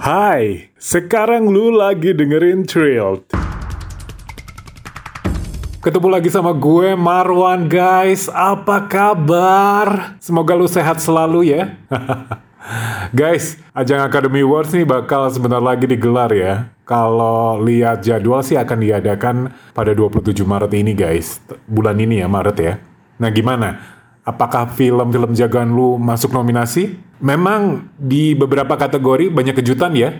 Hai, sekarang lu lagi dengerin Thrilled. Ketemu lagi sama gue Marwan guys, apa kabar? Semoga lu sehat selalu ya. guys, ajang Academy Awards nih bakal sebentar lagi digelar ya. Kalau lihat jadwal sih akan diadakan pada 27 Maret ini guys. Bulan ini ya, Maret ya. Nah gimana? Apakah film-film jagoan lu masuk nominasi? Memang di beberapa kategori banyak kejutan ya.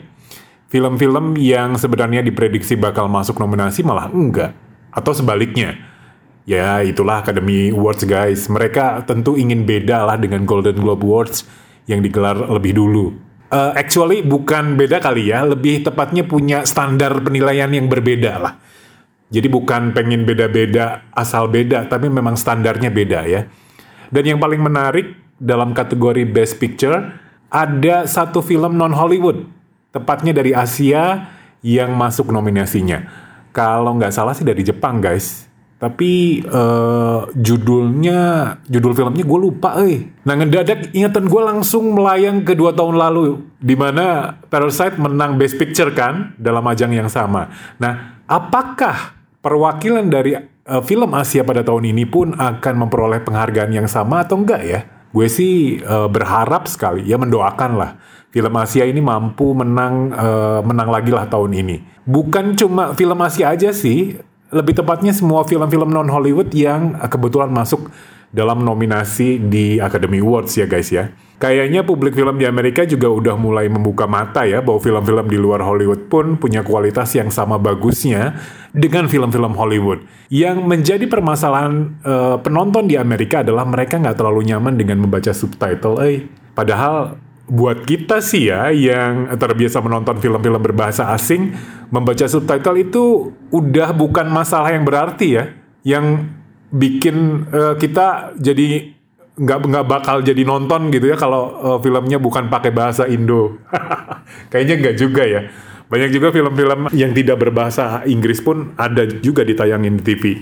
Film-film yang sebenarnya diprediksi bakal masuk nominasi malah enggak. Atau sebaliknya. Ya itulah Academy Awards guys. Mereka tentu ingin beda lah dengan Golden Globe Awards yang digelar lebih dulu. Uh, actually bukan beda kali ya, lebih tepatnya punya standar penilaian yang berbeda lah. Jadi bukan pengen beda-beda asal beda, tapi memang standarnya beda ya. Dan yang paling menarik dalam kategori Best Picture ada satu film non Hollywood, tepatnya dari Asia yang masuk nominasinya. Kalau nggak salah sih dari Jepang guys. Tapi uh, judulnya, judul filmnya gue lupa eh. Nah ngedadak ingatan gue langsung melayang ke dua tahun lalu. Di mana Parasite menang Best Picture kan dalam ajang yang sama. Nah apakah perwakilan dari uh, film Asia pada tahun ini pun akan memperoleh penghargaan yang sama atau enggak ya? Gue sih uh, berharap sekali, ya mendoakan lah film Asia ini mampu menang uh, menang lagi lah tahun ini. Bukan cuma film Asia aja sih, lebih tepatnya semua film-film non Hollywood yang kebetulan masuk dalam nominasi di Academy Awards ya guys ya. Kayaknya publik film di Amerika juga udah mulai membuka mata ya bahwa film-film di luar Hollywood pun punya kualitas yang sama bagusnya dengan film-film Hollywood. Yang menjadi permasalahan uh, penonton di Amerika adalah mereka nggak terlalu nyaman dengan membaca subtitle. Eh, padahal buat kita sih ya yang terbiasa menonton film-film berbahasa asing, membaca subtitle itu udah bukan masalah yang berarti ya. Yang bikin uh, kita jadi nggak nggak bakal jadi nonton gitu ya kalau uh, filmnya bukan pakai bahasa Indo. Kayaknya nggak juga ya. Banyak juga film-film yang tidak berbahasa Inggris pun ada juga ditayangin di TV.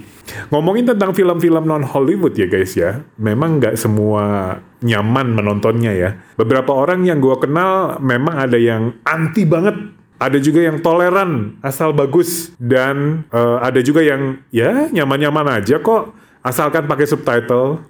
Ngomongin tentang film-film non Hollywood ya guys ya, memang nggak semua nyaman menontonnya ya. Beberapa orang yang gue kenal memang ada yang anti banget ada juga yang toleran asal bagus dan uh, ada juga yang ya nyaman-nyaman aja kok asalkan pakai subtitle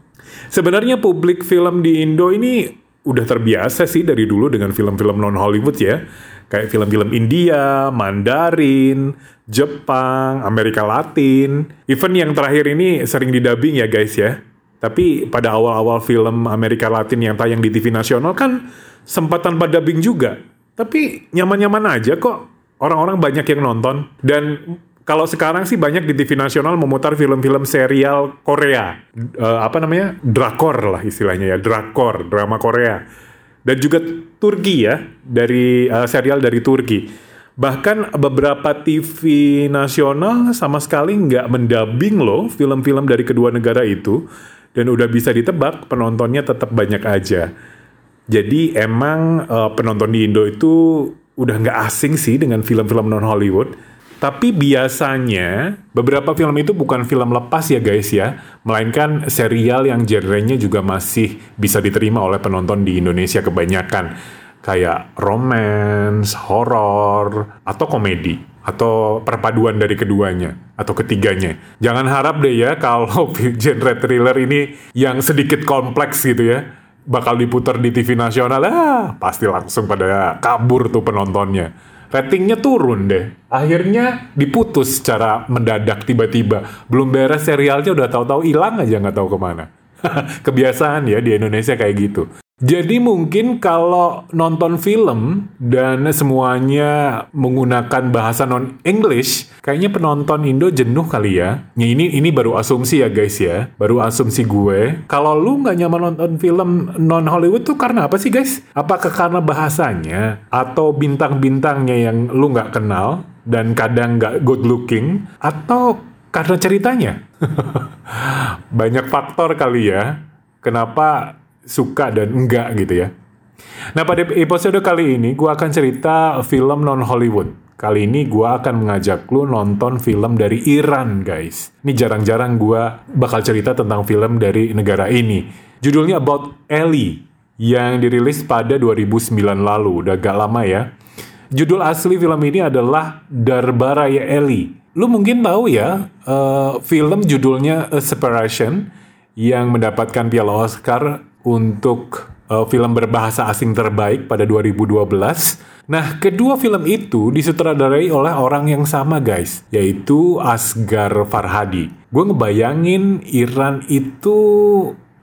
Sebenarnya publik film di Indo ini udah terbiasa sih dari dulu dengan film-film non Hollywood ya. Kayak film-film India, Mandarin, Jepang, Amerika Latin. Even yang terakhir ini sering didubbing ya guys ya. Tapi pada awal-awal film Amerika Latin yang tayang di TV nasional kan sempat tanpa dubbing juga. Tapi nyaman-nyaman aja kok. Orang-orang banyak yang nonton. Dan kalau sekarang sih banyak di TV nasional memutar film-film serial Korea, uh, apa namanya drakor lah istilahnya ya, drakor, drama Korea, dan juga Turki ya, dari uh, serial dari Turki. Bahkan beberapa TV nasional sama sekali nggak mendabing loh film-film dari kedua negara itu, dan udah bisa ditebak penontonnya tetap banyak aja. Jadi emang uh, penonton di Indo itu udah nggak asing sih dengan film-film non Hollywood tapi biasanya beberapa film itu bukan film lepas ya guys ya, melainkan serial yang genrenya juga masih bisa diterima oleh penonton di Indonesia kebanyakan. Kayak romance, horror, atau komedi atau perpaduan dari keduanya atau ketiganya. Jangan harap deh ya kalau genre thriller ini yang sedikit kompleks gitu ya bakal diputar di TV nasional ah pasti langsung pada kabur tuh penontonnya ratingnya turun deh. Akhirnya diputus secara mendadak tiba-tiba. Belum beres serialnya udah tahu-tahu hilang aja nggak tahu ke mana. Kebiasaan ya di Indonesia kayak gitu. Jadi mungkin kalau nonton film dan semuanya menggunakan bahasa non English, kayaknya penonton Indo jenuh kali ya. ya ini ini baru asumsi ya guys ya, baru asumsi gue. Kalau lu nggak nyaman nonton film non Hollywood tuh karena apa sih guys? Apakah karena bahasanya atau bintang-bintangnya yang lu nggak kenal dan kadang nggak good looking atau karena ceritanya? Banyak faktor kali ya. Kenapa suka dan enggak gitu ya. Nah pada episode kali ini gue akan cerita film non Hollywood. Kali ini gue akan mengajak lu nonton film dari Iran guys. Ini jarang-jarang gue bakal cerita tentang film dari negara ini. Judulnya About Ellie yang dirilis pada 2009 lalu, udah agak lama ya. Judul asli film ini adalah Darbaraya Eli. Lu mungkin tahu ya, uh, film judulnya A Separation yang mendapatkan piala Oscar untuk uh, film berbahasa asing terbaik pada 2012. Nah, kedua film itu disutradarai oleh orang yang sama guys, yaitu Asgar Farhadi. Gue ngebayangin Iran itu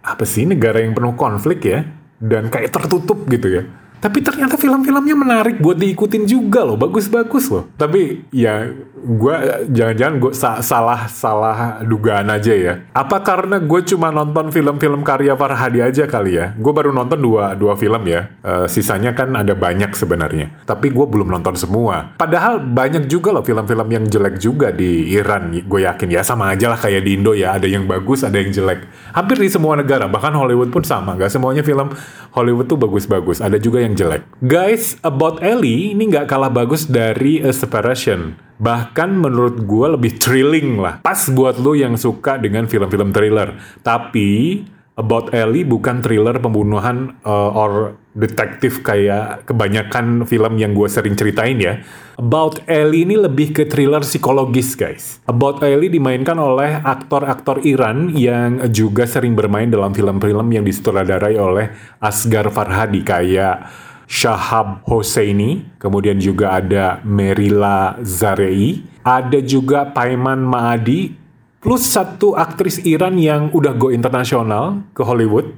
apa sih negara yang penuh konflik ya, dan kayak tertutup gitu ya tapi ternyata film-filmnya menarik buat diikutin juga loh, bagus-bagus loh. Tapi ya gue jangan-jangan gue sa salah salah dugaan aja ya. Apa karena gue cuma nonton film-film karya Farhadi aja kali ya? Gue baru nonton dua dua film ya. Uh, sisanya kan ada banyak sebenarnya. Tapi gue belum nonton semua. Padahal banyak juga loh film-film yang jelek juga di Iran. Gue yakin ya sama aja lah kayak di Indo ya. Ada yang bagus, ada yang jelek. Hampir di semua negara, bahkan Hollywood pun sama. Gak semuanya film Hollywood tuh bagus-bagus. Ada juga yang jelek. Guys, About Ellie ini nggak kalah bagus dari A Separation. Bahkan menurut gue lebih thrilling lah. Pas buat lo yang suka dengan film-film thriller. Tapi About Ellie bukan thriller pembunuhan uh, or detektif kayak kebanyakan film yang gue sering ceritain ya. About Ellie ini lebih ke thriller psikologis guys. About Ellie dimainkan oleh aktor-aktor Iran yang juga sering bermain dalam film-film yang disutradarai oleh Asgar Farhadi kayak Shahab Hosseini, kemudian juga ada Merila Zarei, ada juga Paiman Maadi, plus satu aktris Iran yang udah go internasional ke Hollywood,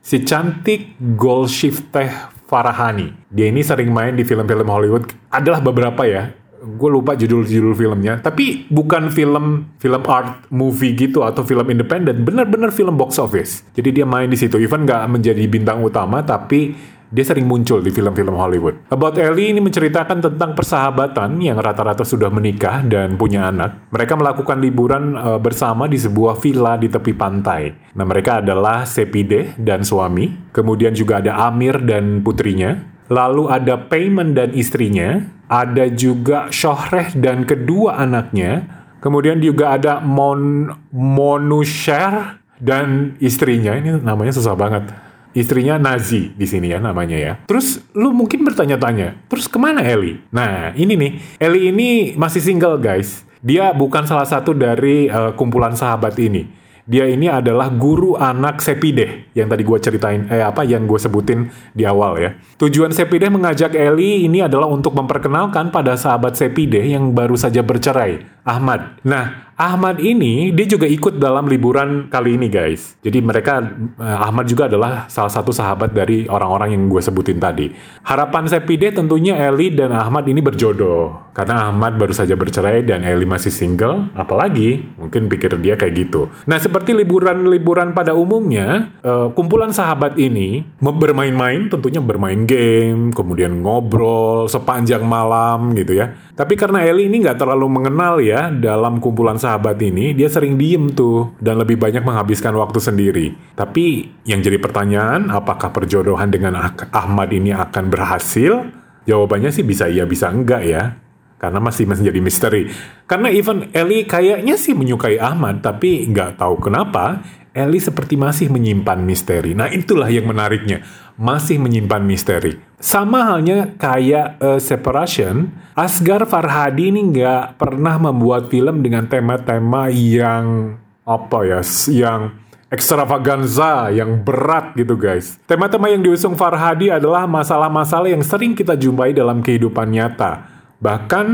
si cantik Golshifteh Farahani. Dia ini sering main di film-film Hollywood. Adalah beberapa ya. Gue lupa judul-judul filmnya. Tapi bukan film film art movie gitu atau film independen. Bener-bener film box office. Jadi dia main di situ. Even nggak menjadi bintang utama, tapi dia sering muncul di film-film Hollywood. About Ellie ini menceritakan tentang persahabatan yang rata-rata sudah menikah dan punya anak. Mereka melakukan liburan uh, bersama di sebuah villa di tepi pantai. Nah, mereka adalah Sepide dan suami, kemudian juga ada Amir dan putrinya, lalu ada Payman dan istrinya, ada juga Shohreh dan kedua anaknya, kemudian juga ada Mon Monusher dan istrinya. Ini namanya susah banget istrinya Nazi di sini ya namanya ya. Terus lu mungkin bertanya-tanya, terus ke mana Eli? Nah ini nih, Eli ini masih single guys. Dia bukan salah satu dari uh, kumpulan sahabat ini dia ini adalah guru anak Sepideh yang tadi gue ceritain eh apa yang gue sebutin di awal ya. Tujuan Sepideh mengajak Eli ini adalah untuk memperkenalkan pada sahabat Sepideh yang baru saja bercerai, Ahmad. Nah, Ahmad ini dia juga ikut dalam liburan kali ini guys. Jadi mereka eh, Ahmad juga adalah salah satu sahabat dari orang-orang yang gue sebutin tadi. Harapan Sepideh tentunya Eli dan Ahmad ini berjodoh karena Ahmad baru saja bercerai dan Eli masih single. Apalagi mungkin pikir dia kayak gitu. Nah seperti liburan-liburan pada umumnya, uh, kumpulan sahabat ini bermain-main, tentunya bermain game, kemudian ngobrol sepanjang malam gitu ya. Tapi karena Eli ini nggak terlalu mengenal ya dalam kumpulan sahabat ini, dia sering diem tuh dan lebih banyak menghabiskan waktu sendiri. Tapi yang jadi pertanyaan, apakah perjodohan dengan Ahmad ini akan berhasil? Jawabannya sih bisa iya bisa enggak ya karena masih masih jadi misteri. Karena even Ellie kayaknya sih menyukai Ahmad, tapi nggak tahu kenapa Ellie seperti masih menyimpan misteri. Nah itulah yang menariknya, masih menyimpan misteri. Sama halnya kayak uh, Separation, Asgar Farhadi ini nggak pernah membuat film dengan tema-tema yang apa ya, yang ekstravaganza yang berat gitu guys. Tema-tema yang diusung Farhadi adalah masalah-masalah yang sering kita jumpai dalam kehidupan nyata Bahkan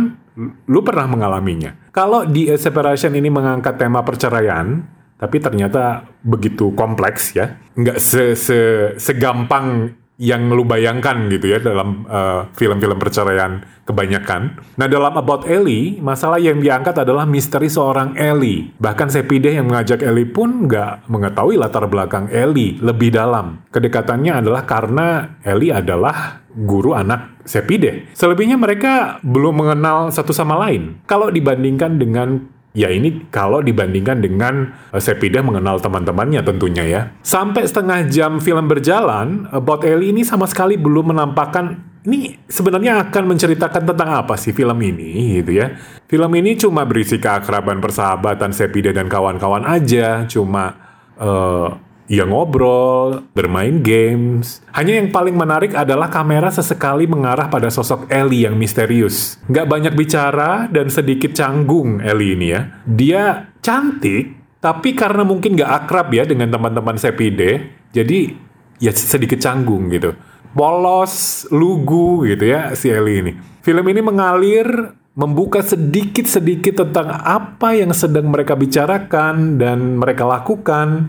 lu pernah mengalaminya. Kalau di Separation ini mengangkat tema perceraian, tapi ternyata begitu kompleks ya, nggak se, se segampang yang lu bayangkan gitu ya dalam uh, film-film perceraian kebanyakan. Nah dalam About Ellie, masalah yang diangkat adalah misteri seorang Ellie. Bahkan Sepide yang mengajak Ellie pun nggak mengetahui latar belakang Ellie lebih dalam. Kedekatannya adalah karena Ellie adalah guru anak Sepide. Selebihnya mereka belum mengenal satu sama lain. Kalau dibandingkan dengan Ya ini kalau dibandingkan dengan uh, Sepida mengenal teman-temannya tentunya ya. Sampai setengah jam film berjalan, About Ellie ini sama sekali belum menampakkan ini sebenarnya akan menceritakan tentang apa sih film ini gitu ya. Film ini cuma berisi keakraban persahabatan Sepida dan kawan-kawan aja, cuma uh, ya ngobrol, bermain games. Hanya yang paling menarik adalah kamera sesekali mengarah pada sosok Ellie yang misterius. Nggak banyak bicara dan sedikit canggung Ellie ini ya. Dia cantik, tapi karena mungkin nggak akrab ya dengan teman-teman Sepide, jadi ya sedikit canggung gitu. Polos, lugu gitu ya si Ellie ini. Film ini mengalir membuka sedikit-sedikit tentang apa yang sedang mereka bicarakan dan mereka lakukan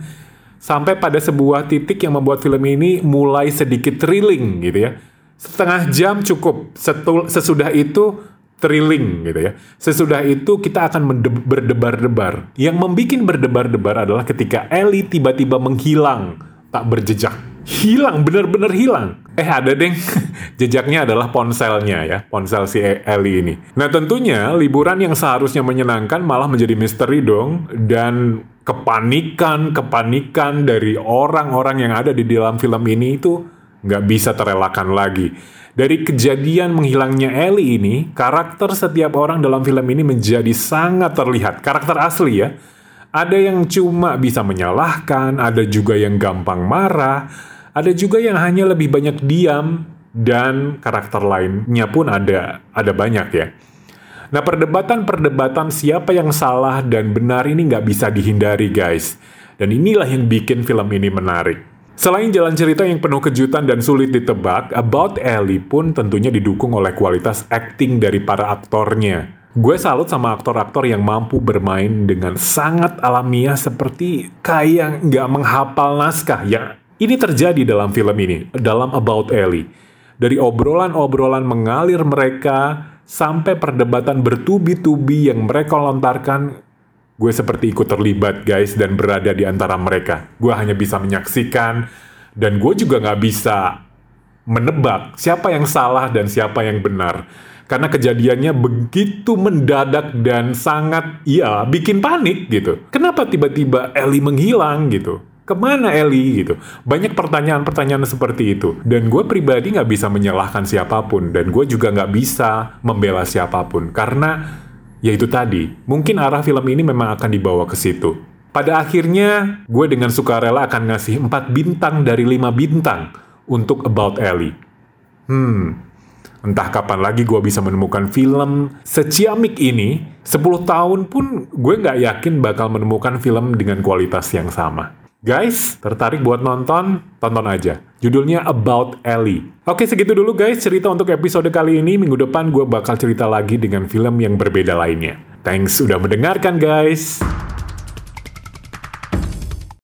sampai pada sebuah titik yang membuat film ini mulai sedikit thrilling gitu ya. Setengah jam cukup. Setul, sesudah itu thrilling gitu ya. Sesudah itu kita akan berdebar-debar. Yang membuat berdebar-debar adalah ketika Ellie tiba-tiba menghilang tak berjejak hilang, bener-bener hilang. Eh ada deng, jejaknya adalah ponselnya ya, ponsel si Ellie ini. Nah tentunya liburan yang seharusnya menyenangkan malah menjadi misteri dong, dan kepanikan, kepanikan dari orang-orang yang ada di dalam film ini itu nggak bisa terelakkan lagi. Dari kejadian menghilangnya Ellie ini, karakter setiap orang dalam film ini menjadi sangat terlihat. Karakter asli ya. Ada yang cuma bisa menyalahkan, ada juga yang gampang marah, ada juga yang hanya lebih banyak diam dan karakter lainnya pun ada ada banyak ya. Nah perdebatan-perdebatan siapa yang salah dan benar ini nggak bisa dihindari guys. Dan inilah yang bikin film ini menarik. Selain jalan cerita yang penuh kejutan dan sulit ditebak, About Ellie pun tentunya didukung oleh kualitas acting dari para aktornya. Gue salut sama aktor-aktor yang mampu bermain dengan sangat alamiah seperti kayak nggak menghafal naskah. Ya, ini terjadi dalam film ini, dalam About Ellie. Dari obrolan-obrolan mengalir mereka sampai perdebatan bertubi-tubi yang mereka lontarkan, gue seperti ikut terlibat guys dan berada di antara mereka. Gue hanya bisa menyaksikan dan gue juga gak bisa menebak siapa yang salah dan siapa yang benar. Karena kejadiannya begitu mendadak dan sangat, ya bikin panik gitu. Kenapa tiba-tiba Ellie menghilang gitu? Ke mana Eli gitu. Banyak pertanyaan-pertanyaan seperti itu. Dan gue pribadi nggak bisa menyalahkan siapa pun. Dan gue juga nggak bisa membela siapa pun. Karena ya itu tadi, mungkin arah film ini memang akan dibawa ke situ. Pada akhirnya, gue dengan sukarela akan ngasih 4 bintang dari 5 bintang untuk About Ellie. Hmm, entah kapan lagi gue bisa menemukan film seciamik ini, 10 tahun pun gue nggak yakin bakal menemukan film dengan kualitas yang sama. Guys, tertarik buat nonton? Tonton aja. Judulnya About Ellie. Oke, segitu dulu guys cerita untuk episode kali ini. Minggu depan gue bakal cerita lagi dengan film yang berbeda lainnya. Thanks udah mendengarkan guys.